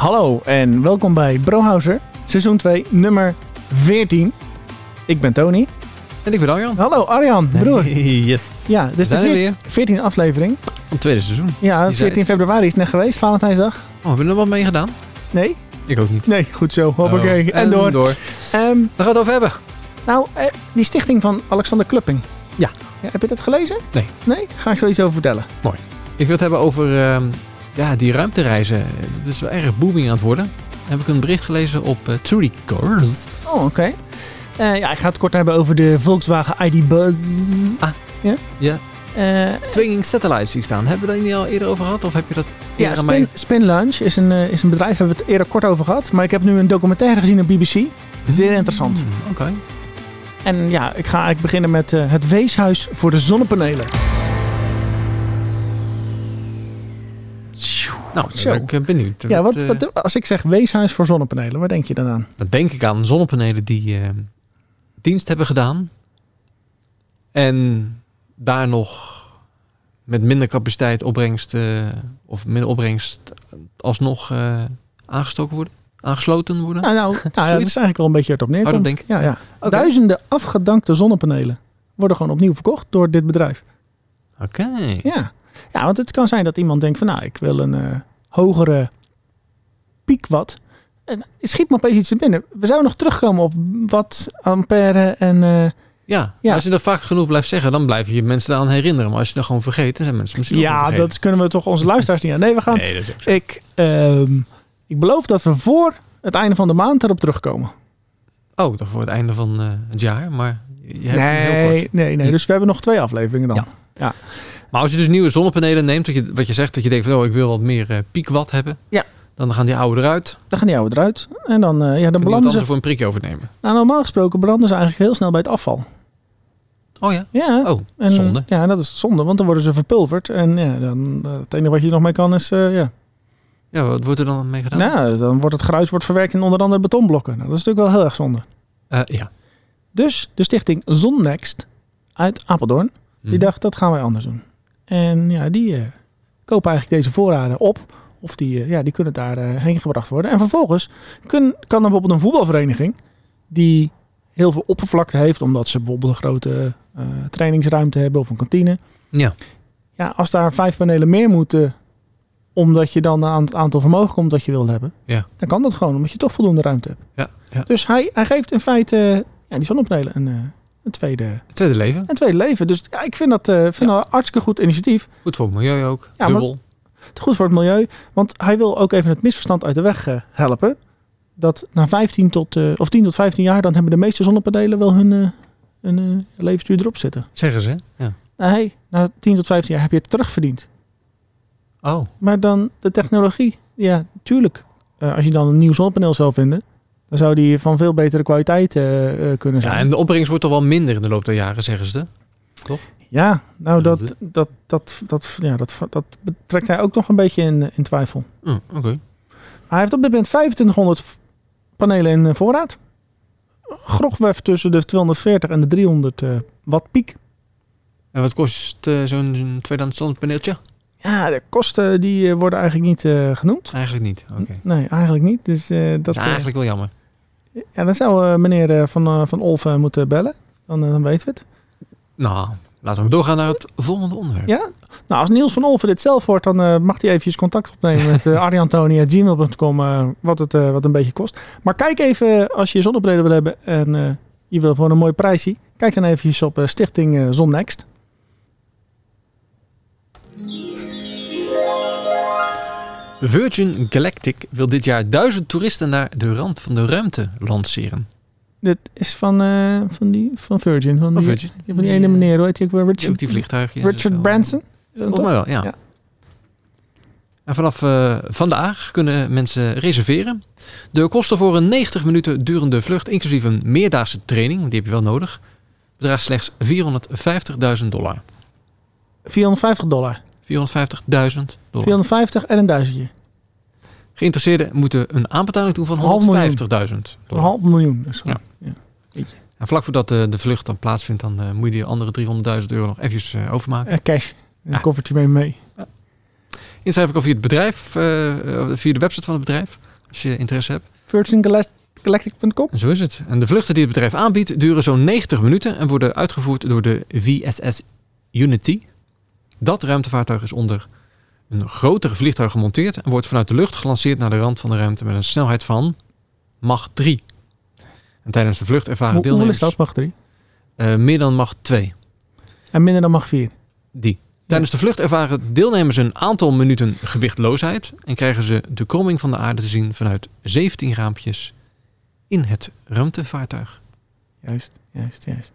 Hallo en welkom bij Brohouser, seizoen 2, nummer 14. Ik ben Tony. En ik ben Arjan. Hallo Arjan, broer. Yes. Ja, dit is de zijn we veer- weer. 14e aflevering. Van het tweede seizoen. Ja, Je zei 14 februari is net geweest, Valentijnsdag. Oh, hebben we er wat mee gedaan? Nee? Ik ook niet. Nee, goed zo. Hoppakee. Oh, En, door. door. Ehm, gaan we het over hebben? nou, eh, die stichting van Alexander Klupping. Ja. ja. Heb je dat gelezen? Nee. Nee? Ga ik zoiets over vertellen. Ik wil het hebben over ehm, ja, die ruimtereizen. Dat is wel erg booming aan het worden. Dan heb ik een bericht gelezen op uh. Oh, oké. Eh, ja, ik ga het kort hebben over de Volkswagen ID Buzz. Ah, Ja? ja. Eh, Swinging Satellites zie ik staan. Hebben we dat niet al eerder over gehad? Of heb je dat Ja, mij... Spin, Spin Lunch is een, eh, is een bedrijf, hebben we het eerder kort over gehad. Maar ik heb nu een documentaire gezien op BBC. Zeer interessant. Hmm, Oké. En ja, ik ga eigenlijk beginnen met het weeshuis voor de zonnepanelen. Nou, Zo. ben ik eh, benieuwd. Ja, wat, eh, wat, als ik zeg weeshuis voor zonnepanelen, waar denk je dan aan? Dan denk ik aan zonnepanelen die eh, dienst hebben gedaan. En daar nog met minder capaciteit opbrengst, eh, of minder opbrengst alsnog aangestoken worden, aangesloten worden. Nou, nou, nou ja, dat is eigenlijk al een beetje het op neerkomt. Oh. Ja, ja. Duizenden afgedankte zonnepanelen worden gewoon opnieuw verkocht door dit bedrijf. Oké. Ja. ja, want het kan zijn dat iemand denkt van nou, ik wil een hogere piekwatt. En het schiet me opeens iets te binnen. We zouden nog terugkomen op wat ampère en... eh, Ja, Ja. maar als je dat vaak genoeg blijft zeggen, dan blijf je mensen aan herinneren. Maar als je dat gewoon vergeet, dan zijn mensen misschien ja, dat kunnen we toch onze luisteraars niet aan. Nee, we gaan... Nee, dat is ook zo. Ik, ehm, ik beloof dat we voor het einde van de maand erop terugkomen. Oh, toch voor het einde van eh, het jaar, maar je hebt heel kort. Nee, nee, nee. Dus we hebben nog twee afleveringen dan. Ja. Maar als je dus nieuwe zonnepanelen neemt, wat je, wat je zegt, dat je denkt van, oh, ik wil wat meer eh, piekwatt hebben. Ja. Dan gaan die oude eruit. Dan gaan die oude eruit. En dan, eh, ja, dan belanden ze voor een prikje overnemen. Nou, normaal gesproken belanden ze eigenlijk heel snel bij het afval. Oh ja? Ja. Oh, En, zonde. Ja, dat is zonde, want dan worden ze verpulverd. En ja, dan, eh, het enige wat je er nog mee kan is... ja. Ja, wat wordt er dan mee gedaan? ja, dan wordt het gruis wordt verwerkt in onder andere betonblokken. Nou, dat is natuurlijk wel heel erg zonde. Ja. Dus de stichting Zonnext uit Apeldoorn, die Hm. dacht dat gaan wij anders doen. En ja, die eh, kopen eigenlijk deze voorraden op. Of die, eh, ja, die kunnen daar eh, heen gebracht worden. En vervolgens kun, kan dan bijvoorbeeld een voetbalvereniging die heel veel oppervlakte heeft, omdat ze bijvoorbeeld een grote trainingsruimte hebben of een kantine. Ja. Ja, als daar vijf panelen meer moeten, omdat je dan aan het aantal vermogen komt dat je wil hebben, Ja. dan kan dat gewoon, omdat je toch voldoende ruimte hebt. Ja, ja. Dus hij, hij geeft in feite ja, die zonnepanelen een, een, tweede, tweede leven. een tweede leven. Dus ja, ik vind dat, eh vind Ja. dat een hartstikke goed initiatief. Goed voor het milieu ook. Ja, maar- Dubbel. Goed voor het milieu, want hij wil ook even het misverstand uit de weg eh, helpen. Dat na 15 tot, eh, of 10 tot 15 jaar, dan hebben de meeste zonnepanelen wel hun, hun levensduur erop zitten. Zeggen ze. Ja. Nee, na 10 tot 15 jaar heb je het terugverdiend. Oh. Maar dan de technologie. Ja, tuurlijk. Als je dan een nieuw zonnepaneel zou vinden, dan zou die van veel betere kwaliteit eh, eh, kunnen zijn. Ja, en de opbrengst wordt toch wel minder in de loop der jaren, zeggen ze. Ja, nou Dat dat, dat, dat, ja, dat, dat betrekt hij ook nog een beetje in, in twijfel. Oh, Oké. Hij heeft op dit moment 2500 v- panelen in eh, voorraad. Grofweg tussen de 240 en de 300 eh, watt piek. En wat kost eh, zo'n tweedehands zonnepaneeltje? Ja, de kosten die worden eigenlijk niet genoemd. Eigenlijk niet. Oké. Nee, eigenlijk niet. Dus dat, is eh, eigenlijk wel jammer. Ja, dan zou eh, meneer eh, van, eh, van Olf eh, moeten bellen. Dan, dan weten we het. Nou, laten we doorgaan naar het volgende onderwerp. Ja? Nou, als Niels van Olven dit zelf hoort, dan mag hij eventjes contact opnemen met uh, arjantoni.gmail.com, wat het wat een beetje kost. Maar kijk even, als je zonnepanelen wil hebben en je wil gewoon een mooi prijsje, kijk dan eventjes op Stichting Zonnext. Virgin Galactic wil dit jaar duizend toeristen naar de rand van de ruimte lanceren. Dit is van, eh, van, die, van Virgin. Van die, Oh, Virgin. ja, van die ene meneer, hoe heet hij ook? Die Richard, die vliegtuigje. Richard Branson? Is dat mij wel, ja. Ja. En vanaf eh, vandaag kunnen mensen reserveren. De kosten voor een 90 minuten durende vlucht, inclusief een meerdaagse training, die heb je wel nodig, bedraagt slechts 450.000 dollar. 450 dollar. 450.000 dollar. 450 en een duizendje. Geïnteresseerden moeten een aanbetaling doen van Een half miljoen. 150.000 Een half miljoen. Dus Ja. ja. En vlak voordat de, de vlucht dan plaatsvindt, dan eh, moet je die andere 300.000 euro nog eventjes eh, overmaken. Eh, cash. Een Ja. koffertje mee mee. Inschrijven kan via het bedrijf, eh, eh, via de website van het bedrijf. als je interesse hebt. VirginGalactic.com. Zo is het. En de vluchten die het bedrijf aanbiedt duren zo'n 90 minuten en worden uitgevoerd door de VSS Unity. Dat ruimtevaartuig is onder een grotere vliegtuig gemonteerd en wordt vanuit de lucht gelanceerd naar de rand van de ruimte met een snelheid van Mach 3. En tijdens de vlucht ervaren Hoe, hoeveel deelnemers is dat? Mag 3. eh, meer dan Mach 2. En minder dan mag 4. Die. Tijdens de vlucht ervaren deelnemers een aantal minuten gewichtloosheid en krijgen ze de kromming van de aarde te zien vanuit 17 raampjes in het ruimtevaartuig. Juist, juist, juist.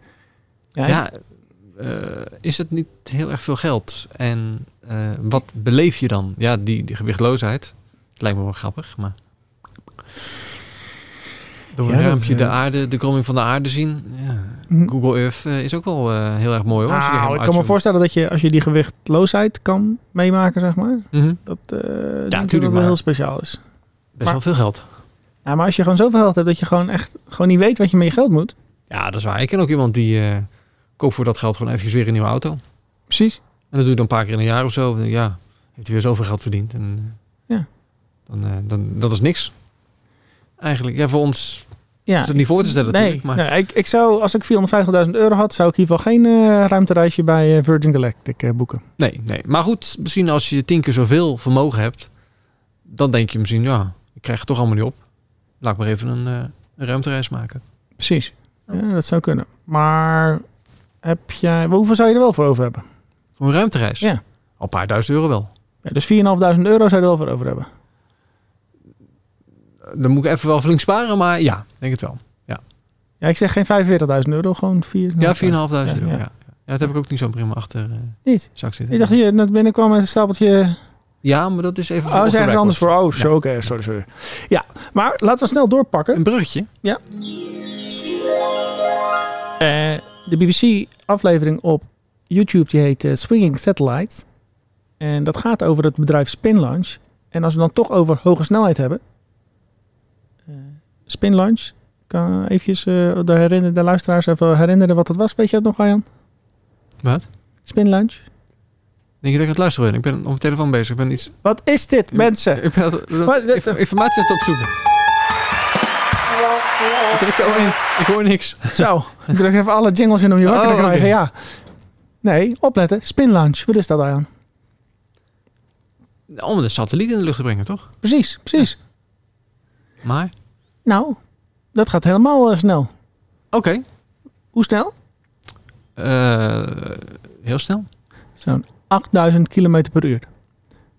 Ja, Ja, is het niet heel erg veel geld? En eh, wat beleef je dan? Ja, die, die gewichtloosheid. Het lijkt me wel grappig, maar... Door een Ja, dat, raampje de eh, aarde, de kromming van de aarde zien. Ja. Hm. Google Earth eh, is ook wel eh, heel erg mooi hoor. Nou, ik kan me voorstellen dat je, als je die gewichtloosheid kan meemaken, zeg maar, dat, Mhm. eh dat tuurlijk, het wel heel speciaal is. Best Maar- wel veel geld. Ja, maar als je gewoon zoveel geld hebt dat je gewoon echt gewoon niet weet wat je met je geld moet. Ja, dat is waar. Ik ken ook iemand die koopt voor dat geld gewoon even weer een nieuwe auto. En Precies. dat doe je dan een paar keer in een jaar of zo. En Ja, heeft hij weer zoveel geld verdiend. En, eh, Ja. Dan, eh, dan, dat is niks. Eigenlijk, ja, voor ons Ja. is het niet voor te stellen nee, natuurlijk. Maar nee ik, ik zou, als ik 450.000 euro had, zou ik in ieder geval geen eh, ruimtereisje bij Virgin Galactic boeken. nee, nee. Maar goed, misschien als je tien keer zoveel vermogen hebt, dan denk je misschien, ja, ik krijg het toch allemaal niet op. Laat ik maar even een, een ruimtereis maken. Precies. Ja, dat zou kunnen. Maar heb jij, hoeveel zou je er wel voor over hebben? Voor een ruimtereis? Ja. Al een paar duizend euro wel. Ja, dus 4.500 euro zou je er wel voor over hebben. Dan moet ik even wel flink sparen, maar ja, denk het wel. Ja, ik zeg geen 45.000 euro, gewoon 4. Ja, 4.500 Ja, euro. ja. Ja. Ja. dat heb ik ook niet zo prima achter eh Niet. zak zitten. Ik dacht hier, net binnenkwam met een stapeltje Ja, maar dat is even Oh, is ergens anders voor. Oh, zo, oké, sorry, sorry. Ja, maar laten we snel doorpakken. Een bruggetje. Eh, de BBC-aflevering op YouTube die heet eh, Swinging Satellite. En dat gaat over het bedrijf Spinlaunch. En als we dan toch over hoge snelheid hebben. eh Spinlaunch. Kan eventjes eh, de, herinner, de luisteraars even herinneren wat het was. Weet je het nog, Arjan? Wat? Spinlaunch. Denk je dat ik het luisteren ben? Ik ben op mijn telefoon bezig. Ik ben iets... Wat is dit, mensen? Ik ben informatie aan het opzoeken. Wat druk je al in? Ik hoor niks. Zo, ik druk even alle jingles in om je wakker te Oh, krijgen. Ja. Nee, opletten. Spinlaunch. Wat is dat, Arjan? Om de satelliet in de lucht te brengen, toch? Precies, precies. Maar, Nou, dat gaat helemaal eh, snel. oké. Hoe snel? Eh, heel snel. Zo'n 8000 km per uur.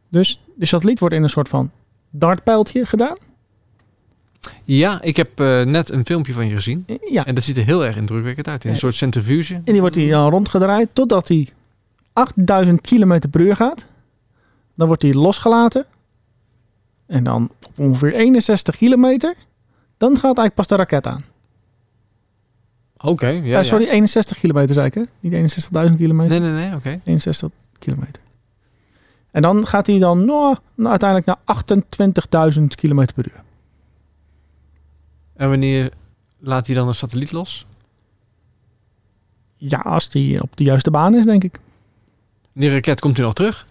Dus de satelliet wordt in een soort van dartpijltje gedaan. Ja, ik heb eh, net een filmpje van je gezien. Ja, En dat ziet er heel erg indrukwekkend uit. In een Ja. soort centrifuge. en die wordt hier dan rondgedraaid totdat hij 8000 km per uur gaat. Dan wordt hij losgelaten. En dan op ongeveer 61 kilometer. Dan gaat eigenlijk pas de raket aan. Oké, ja, Ja, ja. sorry, 61 kilometer zei ik hè? Niet 61.000 kilometer. Nee, nee, nee, oké. 61 kilometer. En dan gaat hij dan nou, nou, uiteindelijk naar 28.000 kilometer per uur. En wanneer laat hij dan een satelliet los? Ja, als die op de juiste baan is, denk ik. Die raket komt hij nog terug?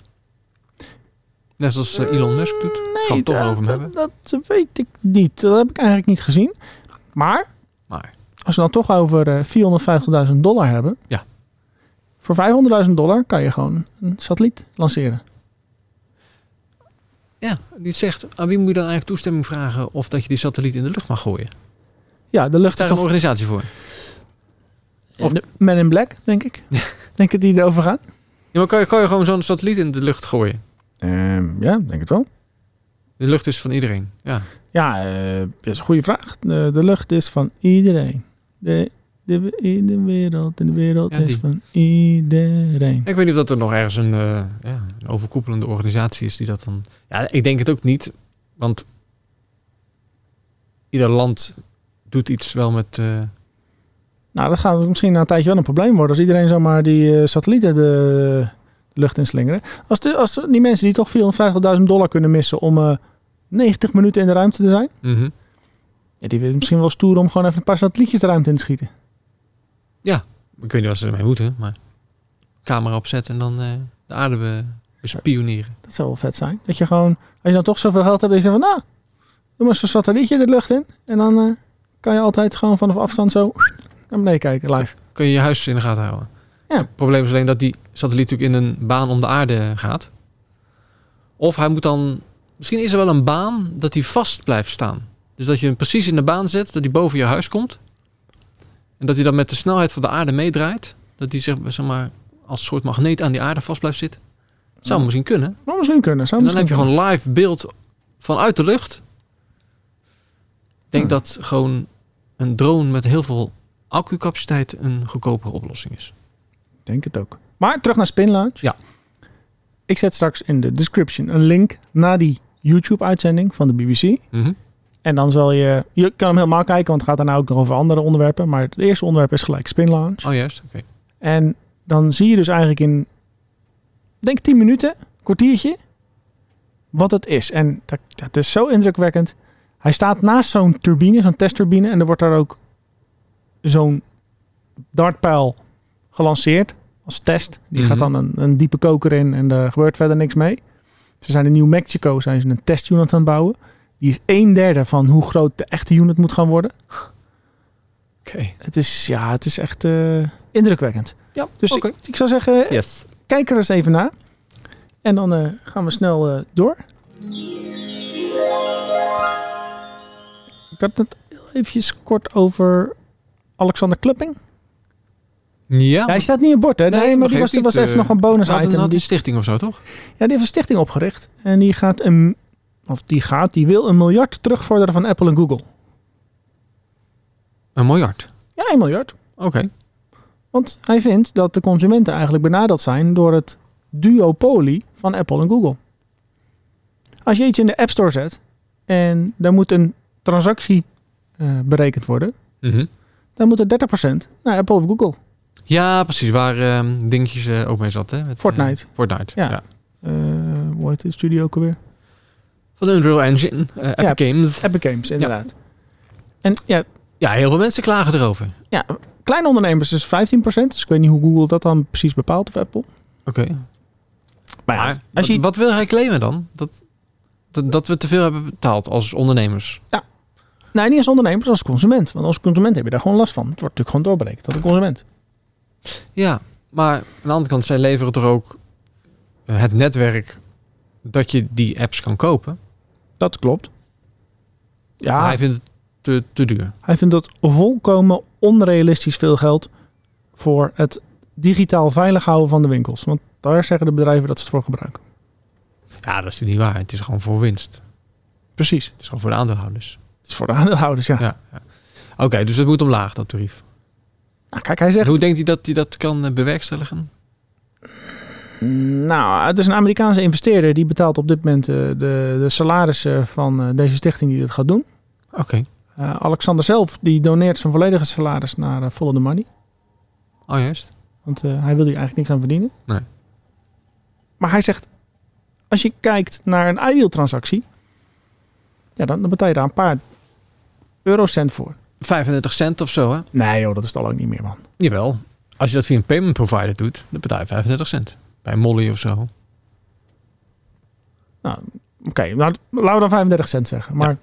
Net zoals eh, Elon Musk doet. Gaan we toch dat, over hem hebben? dat, dat weet ik niet. Dat heb ik eigenlijk niet gezien. Maar, Maar, als we dan toch over eh 450.000 dollar hebben. Ja. Voor 500.000 dollar kan je gewoon een satelliet lanceren. Ja, die zegt, aan wie moet je dan eigenlijk toestemming vragen of dat je die satelliet in de lucht mag gooien? Ja, de lucht is daar een toch... organisatie voor? Of de Men in Black, denk ik. denk ik die erover gaan. Ja, maar kan je, kan je gewoon zo'n satelliet in de lucht gooien? Ehm, ja, denk het wel. De lucht is van iedereen. Ja. Ja, eh, dat is een goede vraag. De, de lucht is van iedereen. De, de, in de wereld, in de wereld Ja, is van iedereen. Ik weet niet of dat er nog ergens een, eh, ja, een overkoepelende organisatie is die dat dan... Ja, ik denk het ook niet. Want ieder land doet iets wel met... eh, Nou, dat gaat misschien na een tijdje wel een probleem worden. Als iedereen zomaar die eh, satellieten de, lucht inslingeren. Als, de, als die mensen die toch 450.000 dollar kunnen missen om eh 90 minuten in de ruimte te zijn. mhm. Ja, die willen misschien wel stoer om gewoon even een paar satellietjes de ruimte in te schieten. Ik weet niet wat ze ermee moeten, maar... Camera opzetten en dan eh, de aarde be, bespioneren. Dat zou wel vet zijn. Dat je gewoon, als je dan toch zoveel geld hebt, je van nou, Doe maar zo'n satellietje de lucht in. En dan eh, kan je altijd gewoon vanaf afstand zo naar beneden kijken, live. Kun je je huis in de gaten houden. Ja. Het probleem is alleen dat die satelliet natuurlijk in een baan om de aarde gaat. Of hij moet dan... Misschien is er wel een baan dat hij vast blijft staan. Dus dat je hem precies in de baan zet, dat hij boven je huis komt. En dat hij dan met de snelheid van de aarde meedraait. Dat hij zeg, zeg maar als soort magneet aan die aarde vast blijft zitten. Zou Ja. misschien kunnen. Maar misschien kunnen. Zou En dan heb je gewoon live beeld vanuit de lucht. Ik denk Ja. dat gewoon een drone met heel veel accucapaciteit een goedkopere oplossing is. Ik denk het ook. Maar terug naar Spin Lounge. Ja. Ik zet straks in de description een link naar die YouTube-uitzending van de BBC. Mhm. En dan zal je... Je kan hem helemaal kijken, want het gaat daarna ook nog over andere onderwerpen. Maar het eerste onderwerp is gelijk Spin Lounge. Oh juist, oké. En dan zie je dus eigenlijk in, denk 10 minuten, kwartiertje, wat het is. En dat, dat is zo indrukwekkend. Hij staat naast zo'n turbine, zo'n testturbine. En er wordt daar ook zo'n dartpijl gelanceerd als test. Die Mhm. gaat dan een, een diepe koker in en er gebeurt verder niks mee. Ze zijn in New Mexico zijn ze een testunit aan het bouwen. Die is een derde van hoe groot de echte unit moet gaan worden. Oké. Het is, ja, het is echt eh, indrukwekkend. Ja, Dus ik, ik zou zeggen, Yes. kijk er eens even naar. En dan eh, gaan we snel eh, door. Ik had het eventjes kort over Alexander Klupping. Ja, hij staat niet in bord, hè? Nee, Nee, maar die was, was even eh, nog een bonus had, een, item. had Die, een stichting of zo, toch? ja, die heeft een stichting opgericht. En die gaat een, of die gaat, die wil een miljard terugvorderen van Apple en Google. Een miljard. Ja, een miljard. Oké. Want hij vindt dat de consumenten eigenlijk benadeeld zijn door het duopolie van Apple en Google. Als je iets in de App Store zet en daar moet een transactie eh, berekend worden, Mhm. dan moet er 30% naar Apple of Google. Ja, precies. Waar ehm dingetjes eh, ook mee zat, hè? Met, eh, Fortnite. Fortnite, Ja. ja. Hoe heet de studio ook alweer? Van Unreal Engine, Epic Ja. Games. Epic Games, inderdaad. En ja, Ja, heel veel mensen klagen erover. ja, kleine ondernemers is 15%. Dus ik weet niet hoe Google dat dan precies bepaalt of Apple. Oké. Maar ja, Maar als wat, je, wat wil hij claimen dan? Dat, dat, dat we te veel hebben betaald als ondernemers. nee, niet als ondernemers, als consument. Want als consument heb je daar gewoon last van. Het wordt natuurlijk gewoon doorberekend dat een consument. Ja, maar aan de andere kant, zij leveren toch ook het netwerk dat je die apps kan kopen. Dat klopt. Ja, Maar hij vindt het te, te duur. Hij vindt dat volkomen onrealistisch veel geld voor het digitaal veilig houden van de winkels. Want daar zeggen de bedrijven dat ze het voor gebruiken. Ja, dat is natuurlijk niet waar. Het is gewoon voor winst. Precies. Het is gewoon voor de aandeelhouders. Het is voor de aandeelhouders, ja. Ja. ja. Oké, dus het moet omlaag, dat tarief. Nou, kijk, hij zegt... Hoe denkt hij dat hij dat kan eh, bewerkstelligen? Nou, het is een Amerikaanse investeerder die betaalt op dit moment eh, de, de salarissen van eh, deze stichting die dit gaat doen. Oké. Eh, Alexander zelf die doneert zijn volledige salaris naar Follow the Money. Oh, juist. Want hij wil hier eigenlijk niks aan verdienen. Nee. Maar hij zegt, als je kijkt naar een ideal transactie, ja, dan, dan betaal je daar een paar eurocent voor. 35 cent of zo, hè? Nee joh, dat is het al ook niet meer man. Jawel. Als je dat via een payment provider doet, dan betaal je 35 cent. Bij Molly of zo. Nou, Oké, nou, laten we dan 35 cent zeggen. Maar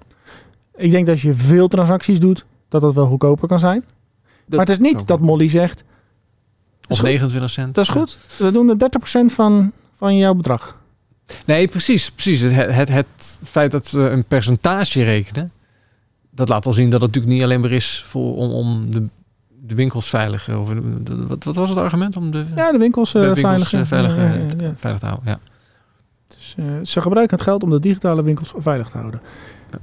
ik denk dat als je veel transacties doet, dat dat wel goedkoper kan zijn. maar het is niet dat Molly zegt, Of goed. 29 cent. dat is goed, we doen de 30% van, van jouw bedrag. Nee, precies. precies. Het, het, het feit dat ze een percentage rekenen, dat laat al zien dat het natuurlijk niet alleen maar is voor, om, om de, de winkels veilig... Of, de- wat, wat was het argument? Om de, Ja, de winkels, eh, de winkels veilig, eh, veilig, ja, eh, ja, veilig te houden. Ja. Dus, eh, ze gebruiken het geld om de digitale winkels veilig te houden. Ja.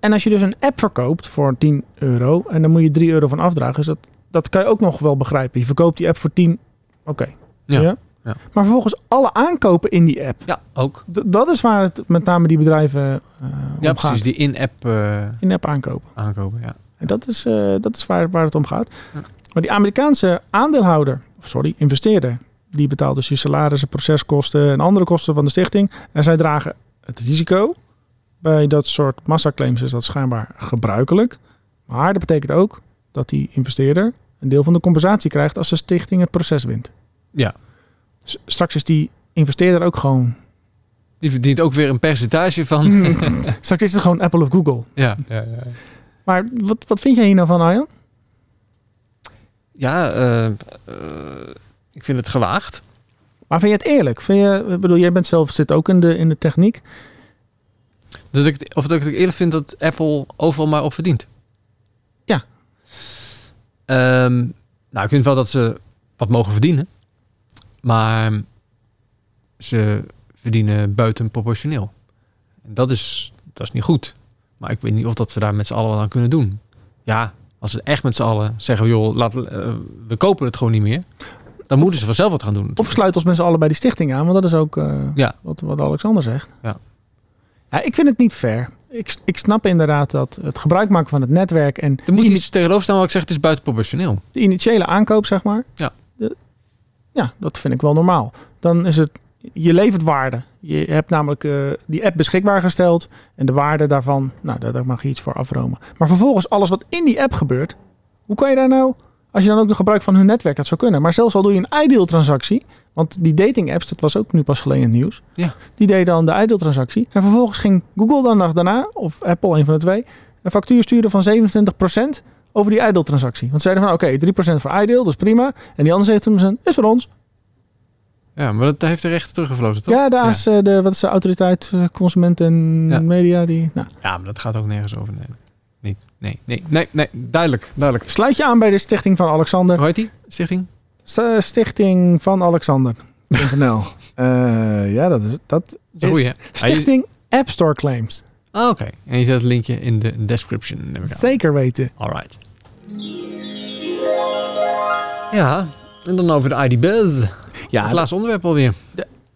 En als je dus een app verkoopt voor 10 euro en dan moet je 3 euro van afdragen, is dat, dat kan je ook nog wel begrijpen. Je verkoopt die app voor 10, oké. Ja. Ja? Ja. Maar vervolgens alle aankopen in die app, ja, ook. d- dat is waar het met name die bedrijven eh Ja, om gaat. precies. Die in-app eh, In-app aankopen. aankopen. Ja. En dat is, eh, dat is waar, waar het om gaat. Ja. Maar die Amerikaanse aandeelhouder, of sorry, investeerder, die betaalt dus je salarissen, proceskosten en andere kosten van de stichting. En zij dragen het risico. Bij dat soort massaclaims is dat schijnbaar gebruikelijk. Maar dat betekent ook dat die investeerder een deel van de compensatie krijgt als de stichting het proces wint. Ja. S- Straks is die investeerder ook gewoon Die verdient ook weer een percentage van... Hmm. Straks is het gewoon Apple of Google. Ja, ja, ja. Maar wat, wat vind jij hier nou van, Arjan? ja eh, eh, ik vind het gewaagd. Maar vind je het eerlijk? Vind je, ik bedoel, jij bent zelf zit ook in de, in de techniek. Dat ik, of dat ik het eerlijk vind dat Apple overal maar op verdient. Ja. Ehm, nou, ik vind wel dat ze wat mogen verdienen. Maar ze verdienen buiten proportioneel. En dat is, dat is niet goed. Maar ik weet niet of dat we daar met z'n allen wat aan kunnen doen. Ja, als ze echt met z'n allen zeggen, joh, laat, eh, we kopen het gewoon niet meer. Dan moeten ze vanzelf wat gaan doen. Of sluit ons met z'n allen bij die stichting aan. Want dat is ook eh, Ja. wat, wat Alexander zegt. Ja. ja. Ik vind het niet fair. Ik, ik snap inderdaad dat het gebruik maken van het netwerk en Er moet iets tegenover staan, maar ik zeg het is buiten proportioneel. de initiële aankoop, zeg maar. Ja. De- ja, dat vind ik wel normaal. Dan is het, je levert waarde. Je hebt namelijk eh, die app beschikbaar gesteld. En de waarde daarvan, nou, daar, daar mag je iets voor afromen. Maar vervolgens, alles wat in die app gebeurt. Hoe kan je daar nou, als je dan ook nog gebruik van hun netwerk, dat zou kunnen. Maar zelfs al doe je een ideal transactie. Want die dating apps, dat was ook nu pas geleden in het nieuws. Ja. Die deden dan de ideal transactie. En vervolgens ging Google dan nog daarna, of Apple, een van de twee, een factuur sturen van 27% over die idle transactie. Want ze zeiden van oké, 3% voor idle, dat is prima. En die andere 17% is voor ons. Ja, maar dat heeft de rechter teruggevloten, toch? Ja, de, AS, eh, de, wat is de autoriteit eh, consument en Ja. media? Die, nou, Ja, maar dat gaat ook nergens over. Nee, niet. Nee, nee, nee, nee. Duidelijk, duidelijk. sluit je aan bij de stichting van Alexander. Hoe heet die stichting? St- stichting van Alexander.nl Eh, Ja, dat is, dat Dat is goeie? Ah, je- Stichting App Store Claims. Ah, oké. En je zet het linkje in de description. neem ik aan. Zeker weten. Alright. Ja, en dan over de ID Buzz. Ja, het laatste onderwerp alweer.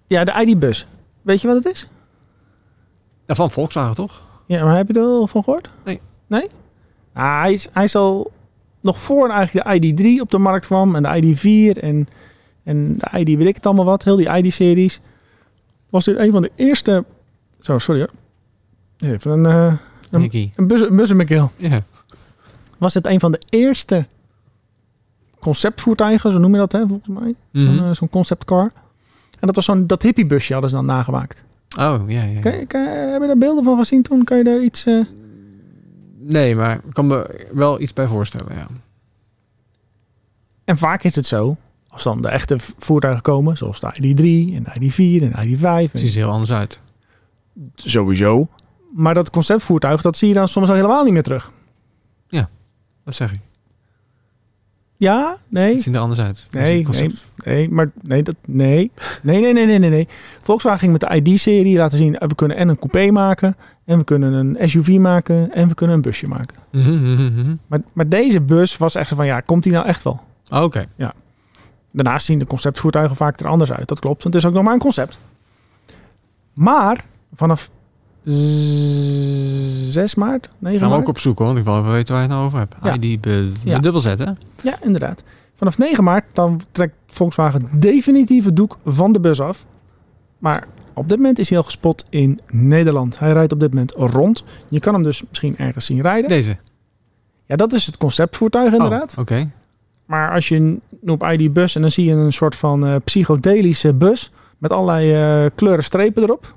ja, de ID-bus. Weet je wat het is? Ja, van Volkswagen, toch? Ja, maar heb je er al van gehoord? Nee. Nee? Ah, hij, is, hij is al nog voor eigenlijk de ID3 op de markt kwam en de ID4 en, en de ID weet ik het allemaal wat, heel die ID-series. Was dit een van de eerste... Zo, sorry hoor. Even een, eh Een- een buzz- een buzzer Ja. Was dit een van de eerste conceptvoertuigen, zo noem je dat hè, volgens mij. Zo'n eh, zo'n conceptcar. En dat was zo'n dat hippiebusje hadden ze dan nagemaakt. Oh, ja, ja. ja. Kan kan heb je daar beelden van gezien toen? Kan je daar iets... eh, Nee, maar ik kan me wel iets bij voorstellen, ja. En vaak is het zo, als dan de echte voertuigen komen, zoals de ID3 en de ID4 en de ID5. Het ziet er heel anders uit. sowieso. Maar dat conceptvoertuig, dat zie je dan soms al helemaal niet meer terug. Dat zeg ik. Ja, nee, Het ziet er anders uit. Nee, concept. nee, maar nee, dat, nee. Nee, nee, nee, nee, nee, nee. Volkswagen ging met de ID-serie laten zien, eh, we kunnen en een coupé maken, en we kunnen een SUV maken, en we kunnen een busje maken. Mhm, mhm, mhm. Maar, maar deze bus was echt zo van, ja, komt die nou echt wel? Ah, Oké. Daarnaast zien de conceptvoertuigen vaak er anders uit. Dat klopt, want het is ook nog maar een concept. Maar vanaf 6 maart, 9 Gaan we maart. ook opzoeken, want ik wil even weten waar je het nou over hebt. Ja. ID Buzz. Ja. Met dubbel Z, hè? Ja, inderdaad. Vanaf 9 maart dan trekt Volkswagen definitief het doek van de bus af. Maar op dit moment is hij al gespot in Nederland. Hij rijdt op dit moment rond. Je kan hem dus misschien ergens zien rijden. Deze. Ja, dat is het conceptvoertuig inderdaad. Oh, Oké. Maar als je op ID bus en dan zie je een soort van eh, psychodelische bus met allerlei eh, kleuren strepen erop.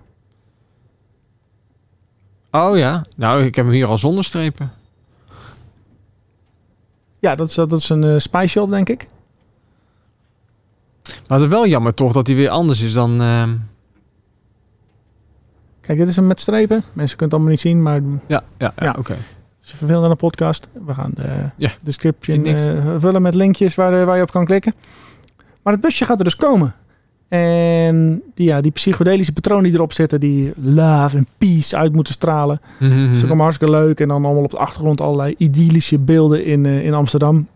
Oh ja. Nou, ik heb hem hier al zonder strepen. Ja, dat is, dat is een spy shop, denk ik. Maar het is wel jammer toch dat hij weer anders is dan... ehm, Kijk, dit is hem met strepen. Mensen kunnen het allemaal niet zien, maar Ja, ja, ja, Ja. oké. Je verveelt aan een podcast, we gaan de description eh, vullen met linkjes waar, eh, waar je op kan klikken. Maar het busje gaat er dus komen. En die, ja, die psychedelische patronen die erop zitten, die love en peace uit moeten stralen. Mhm, Dat is hartstikke leuk. En dan allemaal op de achtergrond allerlei idyllische beelden in, eh, in Amsterdam.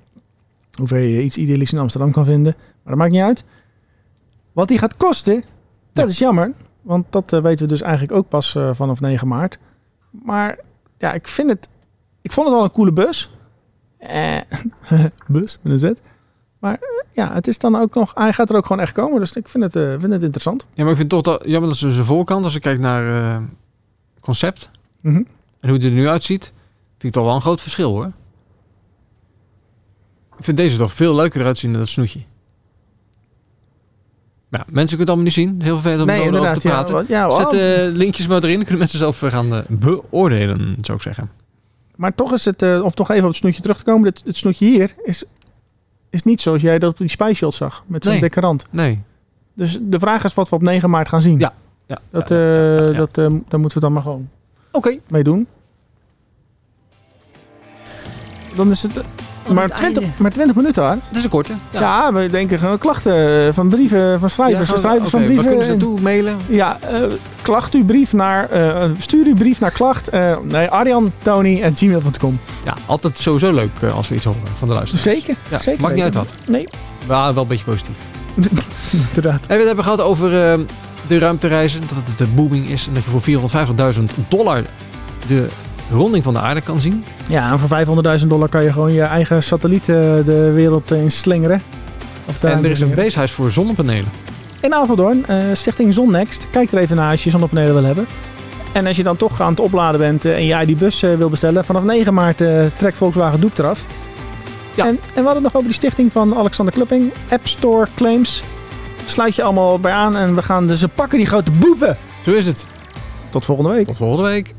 Hoeveel je iets idyllisch in Amsterdam kan vinden. Maar dat maakt niet uit. Wat die gaat kosten, dat Ja. is jammer. Want dat eh, weten we dus eigenlijk ook pas eh, vanaf 9 maart. Maar ja, ik vind het... Ik vond het al een coole bus. Eh, bus, met een Z. Maar ja, het is dan ook nog... Hij gaat er ook gewoon echt komen. Dus ik vind het, eh, vind het interessant. Ja, maar ik vind toch dat jammer dat ze zijn voorkant, als ik kijk naar eh, concept Mhm. en hoe het er nu uitziet, vind ik toch wel een groot verschil hoor. Ik vind deze toch veel leuker eruit zien dan dat snoetje. Ja, mensen kunnen het allemaal niet zien. Heel vervelend om nee, erover te Ja, praten. wat- ja, oh, Zet de linkjes maar erin. Kunnen mensen zelf eh, gaan beoordelen, zou ik zeggen. Maar toch is het, eh, om toch even op het snoetje terug te komen, het, het snoetje hier is, is niet zoals jij dat op die Spy Shot zag, met zo'n Nee. dikke rand. Nee. Dus de vraag is wat we op 9 maart gaan zien. Ja. Ja, Dat, ja, ja, ja, eh, dat, eh, daar moeten we dan maar gewoon Oké. mee doen. Dan is het maar, het 20, einde. maar 20 minuten hoor. Dat is een korte. Ja. we denken gewoon klachten van brieven van schrijvers. Ja, schrijvers van brieven. Waar kunnen ze naartoe mailen? Ja, eh, klacht uw brief naar, eh, stuur uw brief naar klacht, eh nee, arjantony.gmail.com. Ja, altijd sowieso leuk eh, als we iets horen van de luisteraars. Zeker, Ja, zeker. maakt niet uit wat. Nee, Maar wel een beetje positief. inderdaad. En we hebben gehad over eh, de ruimtereizen. Dat het de booming is. En dat je voor 450.000 dollar de ronding van de aarde kan zien. Ja, en voor 500.000 dollar kan je gewoon je eigen satelliet eh, de wereld in slingeren. Of en er is een weeshuis voor zonnepanelen. In Apeldoorn, eh, Stichting Zonnext. Kijk er even naar als je zonnepanelen wil hebben. En als je dan toch aan het opladen bent eh, en jij die bus eh, wil bestellen, vanaf 9 maart eh, trekt Volkswagen Doep eraf. Ja. En, en we hadden het nog over die stichting van Alexander Klupping, App Store Claims. Sluit je allemaal bij aan en we gaan dus pakken die grote boeven. Zo is het. Tot volgende week. Tot volgende week.